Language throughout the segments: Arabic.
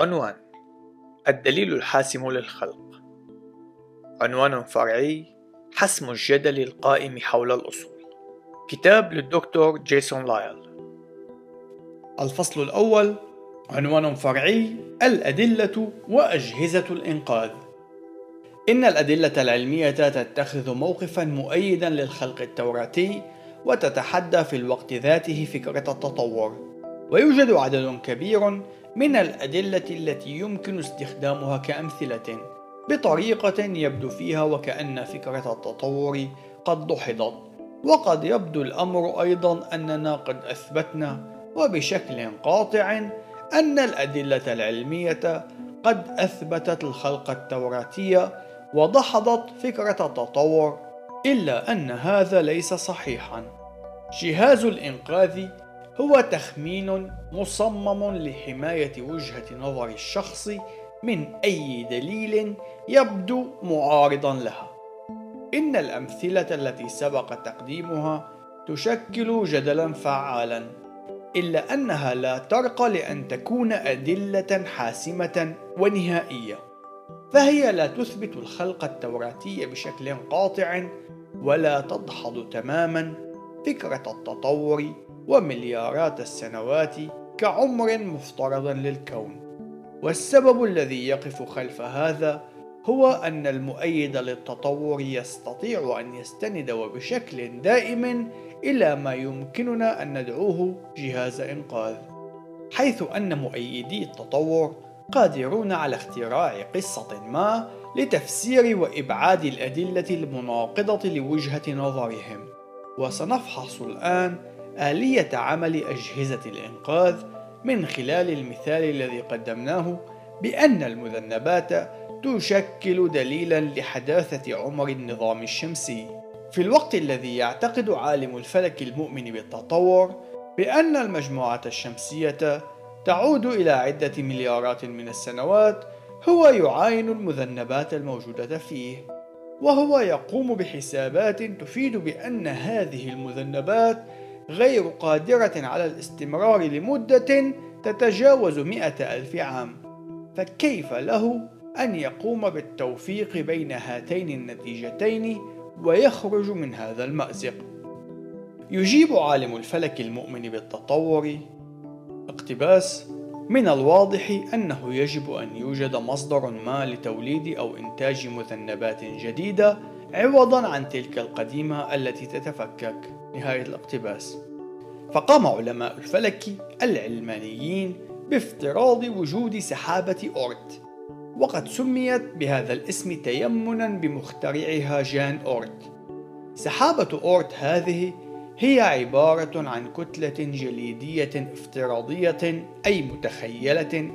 عنوان الدليل الحاسم للخلق. عنوان فرعي حسم الجدل القائم حول الأصول. كتاب للدكتور جيسون لايل. الفصل الأول عنوان فرعي الأدلة وأجهزة الإنقاذ. إن الأدلة العلمية تتخذ موقفا مؤيدا للخلق التوراتي وتتحدى في الوقت ذاته فكرة التطور. ويوجد عدد كبير من الأدلة التي يمكن استخدامها كأمثلة بطريقة يبدو فيها وكأن فكرة التطور قد دحضت وقد يبدو الأمر أيضا أننا قد أثبتنا وبشكل قاطع أن الأدلة العلمية قد أثبتت الخلق التوراتي ودحضت فكرة التطور إلا أن هذا ليس صحيحا. جهاز الإنقاذ هو تخمين مصمم لحماية وجهة نظر الشخص من أي دليل يبدو معارضا لها. إن الأمثلة التي سبق تقديمها تشكل جدلا فعالا، إلا أنها لا ترقى لأن تكون أدلة حاسمة ونهائية. فهي لا تثبت الخلق التوراتي بشكل قاطع ولا تدحض تماما فكرة التطور ومليارات السنوات كعمر مفترض للكون. والسبب الذي يقف خلف هذا هو أن المؤيد للتطور يستطيع أن يستند وبشكل دائم إلى ما يمكننا أن ندعوه جهاز إنقاذ حيث أن مؤيدي التطور قادرون على اختراع قصة ما لتفسير وإبعاد الأدلة المناقضة لوجهة نظرهم. وسنفحص الآن آلية عمل أجهزة الإنقاذ من خلال المثال الذي قدمناه بأن المذنبات تشكل دليلا لحداثة عمر النظام الشمسي. في الوقت الذي يعتقد عالم الفلك المؤمن بالتطور بأن المجموعة الشمسية تعود إلى عدة مليارات من السنوات، هو يعاين المذنبات الموجودة فيه، وهو يقوم بحسابات تفيد بأن هذه المذنبات غير قادرة على الاستمرار لمدة تتجاوز مئة ألف عام. فكيف له أن يقوم بالتوفيق بين هاتين النتيجتين ويخرج من هذا المأزق؟ يجيب عالم الفلك المؤمن بالتطور اقتباس من الواضح أنه يجب أن يوجد مصدر ما لتوليد أو إنتاج مثنبات جديدة عوضا عن تلك القديمة التي تتفكك. نهاية الاقتباس. فقام علماء الفلك العلمانيين بافتراض وجود سحابة أورت وقد سميت بهذا الاسم تيمنا بمخترعها جان أورت. سحابة أورت هذه هي عبارة عن كتلة جليدية افتراضية أي متخيلة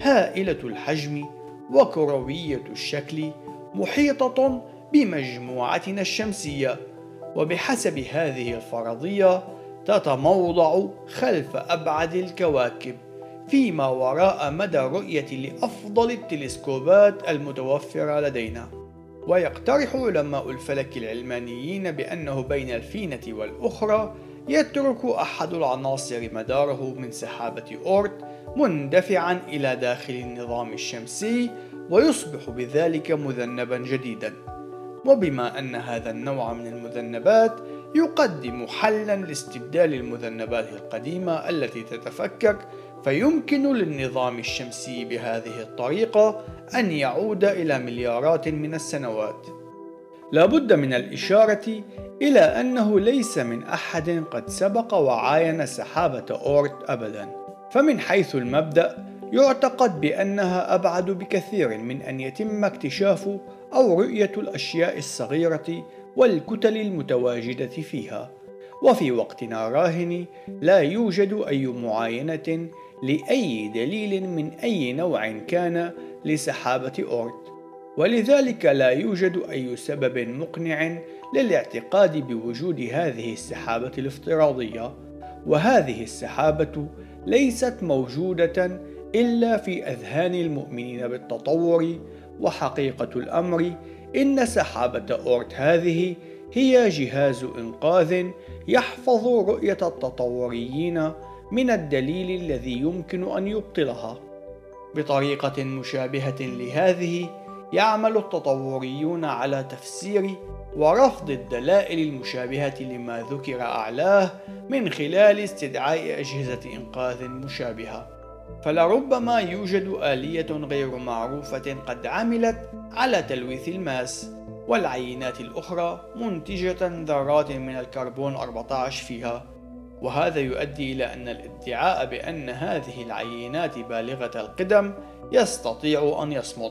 هائلة الحجم وكروية الشكل محيطة بمجموعتنا الشمسية. وبحسب هذه الفرضية تتموضع خلف أبعد الكواكب فيما وراء مدى الرؤية لأفضل التلسكوبات المتوفرة لدينا. ويقترح علماء الفلك العلمانيين بأنه بين الفينة والأخرى يترك أحد العناصر مداره من سحابة أورت مندفعا إلى داخل النظام الشمسي ويصبح بذلك مذنبا جديدا. وبما أن هذا النوع من المذنبات يقدم حلا لاستبدال المذنبات القديمة التي تتفكك فيمكن للنظام الشمسي بهذه الطريقة أن يعود إلى مليارات من السنوات. لا بد من الإشارة إلى أنه ليس من أحد قد سبق وعاين سحابة أورت أبدا، فمن حيث المبدأ يعتقد بأنها أبعد بكثير من أن يتم اكتشاف أو رؤية الأشياء الصغيرة والكتل المتواجدة فيها. وفي وقتنا راهن لا يوجد أي معاينة لأي دليل من أي نوع كان لسحابة أورت ولذلك لا يوجد أي سبب مقنع للاعتقاد بوجود هذه السحابة الافتراضية. وهذه السحابة ليست موجودة إلا في أذهان المؤمنين بالتطور وحقيقة الأمر إن سحابة أورت هذه هي جهاز إنقاذ يحفظ رؤية التطوريين من الدليل الذي يمكن أن يبطلها. بطريقة مشابهة لهذه يعمل التطوريون على تفسير ورفض الدلائل المشابهة لما ذكر أعلاه من خلال استدعاء أجهزة إنقاذ مشابهة. فلربما يوجد آلية غير معروفة قد عملت على تلويث الماس والعينات الأخرى منتجة ذرات من الكربون 14 فيها. وهذا يؤدي إلى أن الادعاء بأن هذه العينات بالغة القدم يستطيع أن يصمد.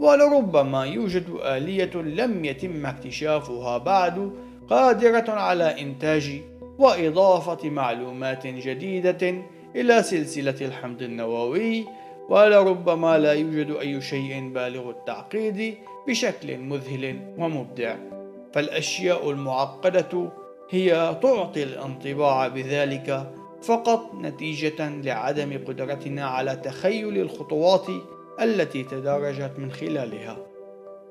ولربما يوجد آلية لم يتم اكتشافها بعد قادرة على إنتاج وإضافة معلومات جديدة إلى سلسلة الحمض النووي ولربما لا يوجد أي شيء بالغ التعقيد بشكل مذهل ومبدع فالأشياء المعقدة هي تعطي الانطباع بذلك فقط نتيجة لعدم قدرتنا على تخيل الخطوات التي تدرجت من خلالها.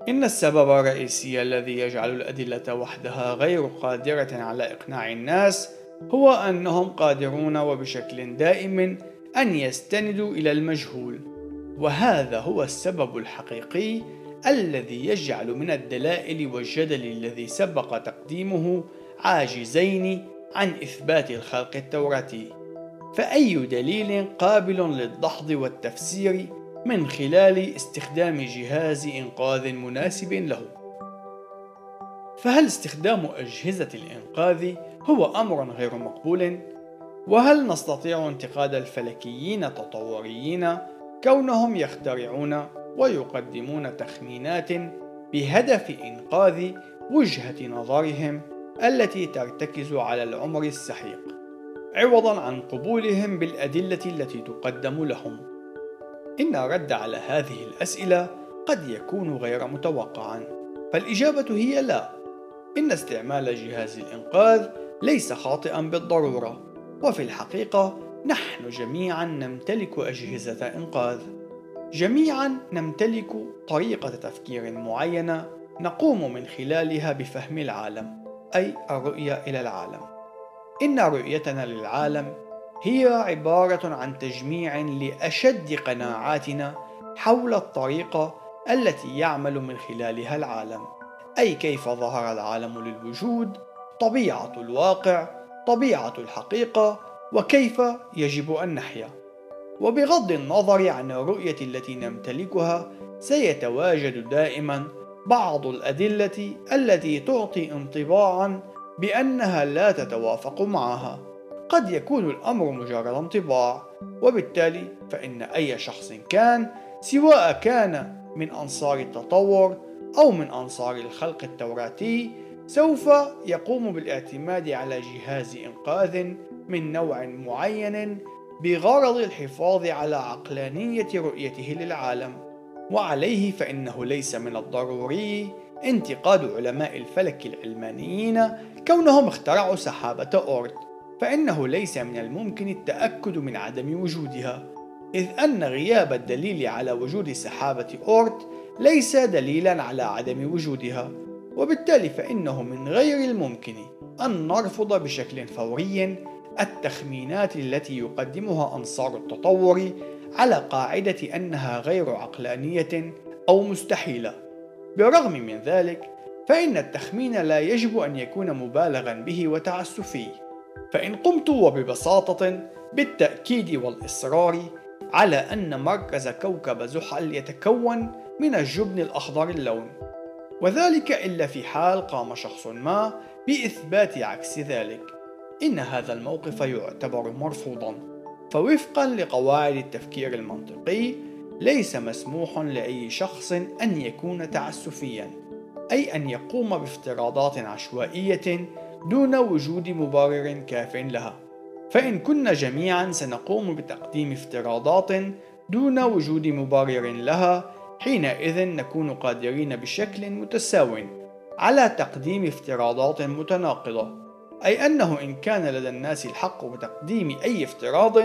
إن السبب الرئيسي الذي يجعل الأدلة وحدها غير قادرة على إقناع الناس هو أنهم قادرون وبشكل دائم أن يستندوا إلى المجهول، وهذا هو السبب الحقيقي الذي يجعل من الدلائل والجدل الذي سبق تقديمه عاجزين عن إثبات الخلق التوراتي. فأي دليل قابل للدحض والتفسير من خلال استخدام جهاز إنقاذ مناسب له؟ فهل استخدام أجهزة الإنقاذ هو أمر غير مقبول؟ وهل نستطيع انتقاد الفلكيين التطوريين كونهم يخترعون ويقدمون تخمينات بهدف إنقاذ وجهة نظرهم التي ترتكز على العمر السحيق عوضا عن قبولهم بالأدلة التي تقدم لهم إن الرد على هذه الأسئلة قد يكون غير متوقعا فالإجابة هي لا إن استعمال جهاز الإنقاذ ليس خاطئا بالضرورة وفي الحقيقة نحن جميعا نمتلك أجهزة إنقاذ جميعا نمتلك طريقة تفكير معينة نقوم من خلالها بفهم العالم أي الرؤية إلى العالم. إن رؤيتنا للعالم هي عبارة عن تجميع لأشد قناعاتنا حول الطريقة التي يعمل من خلالها العالم، أي كيف ظهر العالم للوجود، طبيعة الواقع، طبيعة الحقيقة، وكيف يجب أن نحيا. وبغض النظر عن الرؤية التي نمتلكها، سيتواجد دائما بعض الأدلة التي تعطي انطباعا بأنها لا تتوافق معها قد يكون الأمر مجرد انطباع وبالتالي فإن أي شخص كان سواء كان من أنصار التطور أو من أنصار الخلق التوراتي سوف يقوم بالاعتماد على جهاز إنقاذ من نوع معين بغرض الحفاظ على عقلانية رؤيته للعالم. وعليه فإنه ليس من الضروري انتقاد علماء الفلك العلمانيين كونهم اخترعوا سحابة أورت فإنه ليس من الممكن التأكد من عدم وجودها. إذ أن غياب الدليل على وجود سحابة أورت ليس دليلا على عدم وجودها وبالتالي فإنه من غير الممكن أن نرفض بشكل فوري التخمينات التي يقدمها أنصار التطور على قاعدة أنها غير عقلانية أو مستحيلة. بالرغم من ذلك، فإن التخمين لا يجب أن يكون مبالغا به وتعسفي. فإن قمت وببساطة بالتأكيد والإصرار على أن مركز كوكب زحل يتكون من الجبن الأخضر اللون، وذلك إلا في حال قام شخص ما بإثبات عكس ذلك. إن هذا الموقف يعتبر مرفوضا. فوفقا لقواعد التفكير المنطقي ليس مسموح لأي شخص أن يكون تعسفيا أي أن يقوم بافتراضات عشوائية دون وجود مبرر كاف لها. فإن كنا جميعا سنقوم بتقديم افتراضات دون وجود مبرر لها حينئذ نكون قادرين بشكل متساو على تقديم افتراضات متناقضة. أي أنه إن كان لدى الناس الحق بتقديم أي افتراض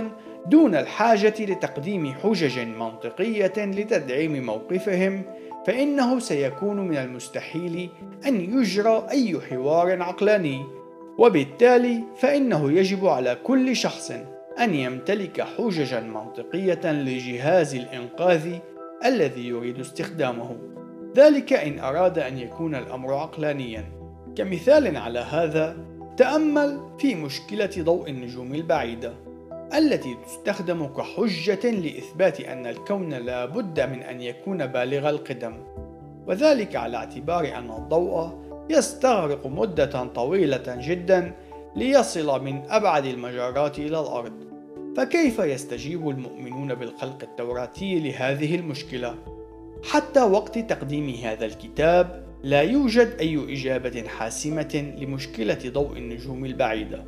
دون الحاجة لتقديم حجج منطقية لتدعيم موقفهم فإنه سيكون من المستحيل أن يجرى أي حوار عقلاني. وبالتالي فإنه يجب على كل شخص أن يمتلك حججا منطقية لجهاز الإنقاذ الذي يريد استخدامه. ذلك إن أراد أن يكون الأمر عقلانيا. كمثال على هذا تأمل في مشكلة ضوء النجوم البعيدة التي تستخدم كحجة لإثبات أن الكون لا بد من أن يكون بالغ القدم. وذلك على اعتبار أن الضوء يستغرق مدة طويلة جدا ليصل من أبعد المجرات إلى الأرض. فكيف يستجيب المؤمنون بالخلق التوراتي لهذه المشكلة؟ حتى وقت تقديم هذا الكتاب لا يوجد أي إجابة حاسمة لمشكلة ضوء النجوم البعيدة.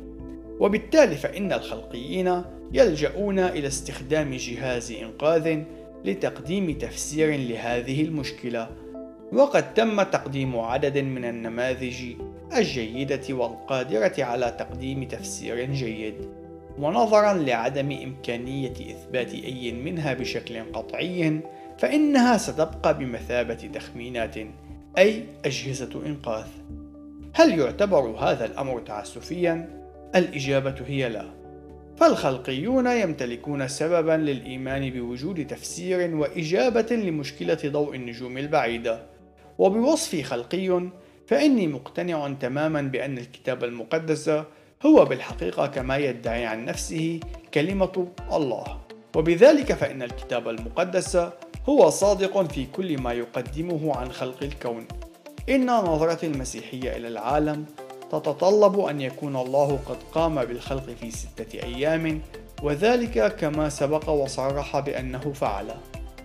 وبالتالي فإن الخلقيين يلجؤون إلى استخدام جهاز إنقاذ لتقديم تفسير لهذه المشكلة. وقد تم تقديم عدد من النماذج الجيدة والقادرة على تقديم تفسير جيد ونظرا لعدم إمكانية إثبات أي منها بشكل قطعي فإنها ستبقى بمثابة تخمينات أي أجهزة إنقاذ. هل يعتبر هذا الأمر تعسفيا؟ الإجابة هي لا. فالخلقيون يمتلكون سببا للإيمان بوجود تفسير وإجابة لمشكلة ضوء النجوم البعيدة. وبوصفي خلقي فإني مقتنع تماما بأن الكتاب المقدس هو بالحقيقة كما يدعي عن نفسه كلمة الله. وبذلك فإن الكتاب المقدس هو صادق في كل ما يقدمه عن خلق الكون. إن نظرة المسيحية إلى العالم تتطلب أن يكون الله قد قام بالخلق في ستة أيام وذلك كما سبق وصرح بأنه فعل.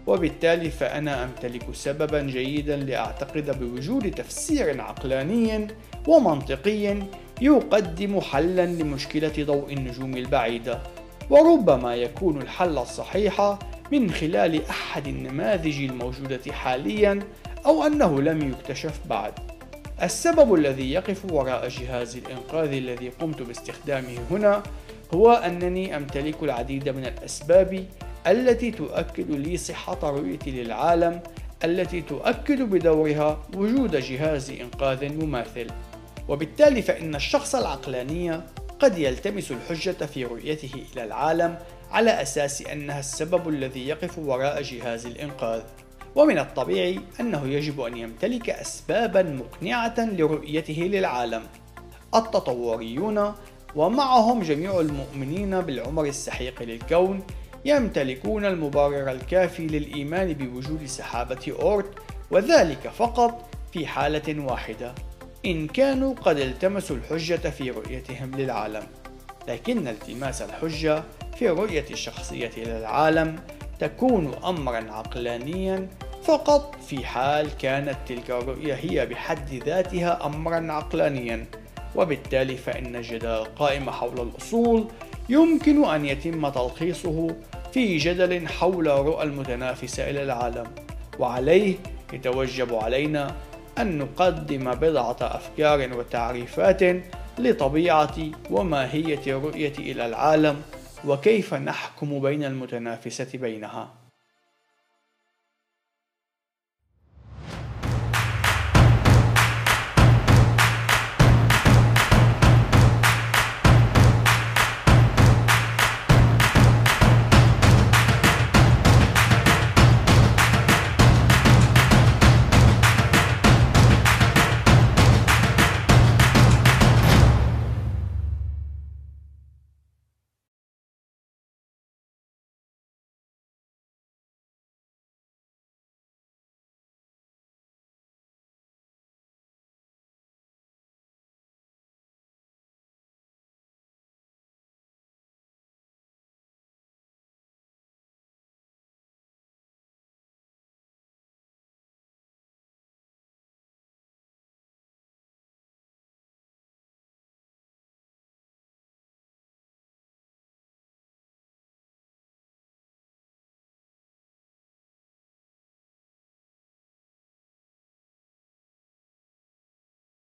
وبالتالي فأنا أمتلك سببا جيدا لأعتقد بوجود تفسير عقلاني ومنطقي يقدم حلا لمشكلة ضوء النجوم البعيدة وربما يكون الحل الصحيح من خلال أحد النماذج الموجودة حاليا أو أنه لم يكتشف بعد. السبب الذي يقف وراء جهاز الإنقاذ الذي قمت باستخدامه هنا هو أنني أمتلك العديد من الأسباب التي تؤكد لي صحة رؤيتي للعالم التي تؤكد بدورها وجود جهاز إنقاذ مماثل. وبالتالي فإن الشخص العقلاني قد يلتمس الحجة في رؤيته إلى العالم على أساس أنها السبب الذي يقف وراء جهاز الإنقاذ. ومن الطبيعي أنه يجب أن يمتلك أسبابا مقنعة لرؤيته للعالم. التطوريون ومعهم جميع المؤمنين بالعمر السحيق للكون يمتلكون المبرر الكافي للإيمان بوجود سحابة أورت وذلك فقط في حالة واحدة إن كانوا قد التمسوا الحجة في رؤيتهم للعالم. لكن التماس الحجة في رؤية الشخصية للعالم تكون أمرا عقلانيا فقط في حال كانت تلك الرؤية هي بحد ذاتها أمرا عقلانيا. وبالتالي فإن الجدل القائم حول الأصول يمكن أن يتم تلخيصه في جدل حول رؤى المتنافسة إلى العالم وعليه يتوجب علينا أن نقدم بضعة أفكار وتعريفات لطبيعة وماهية الرؤية إلى العالم وكيف نحكم بين المتنافسة بينها.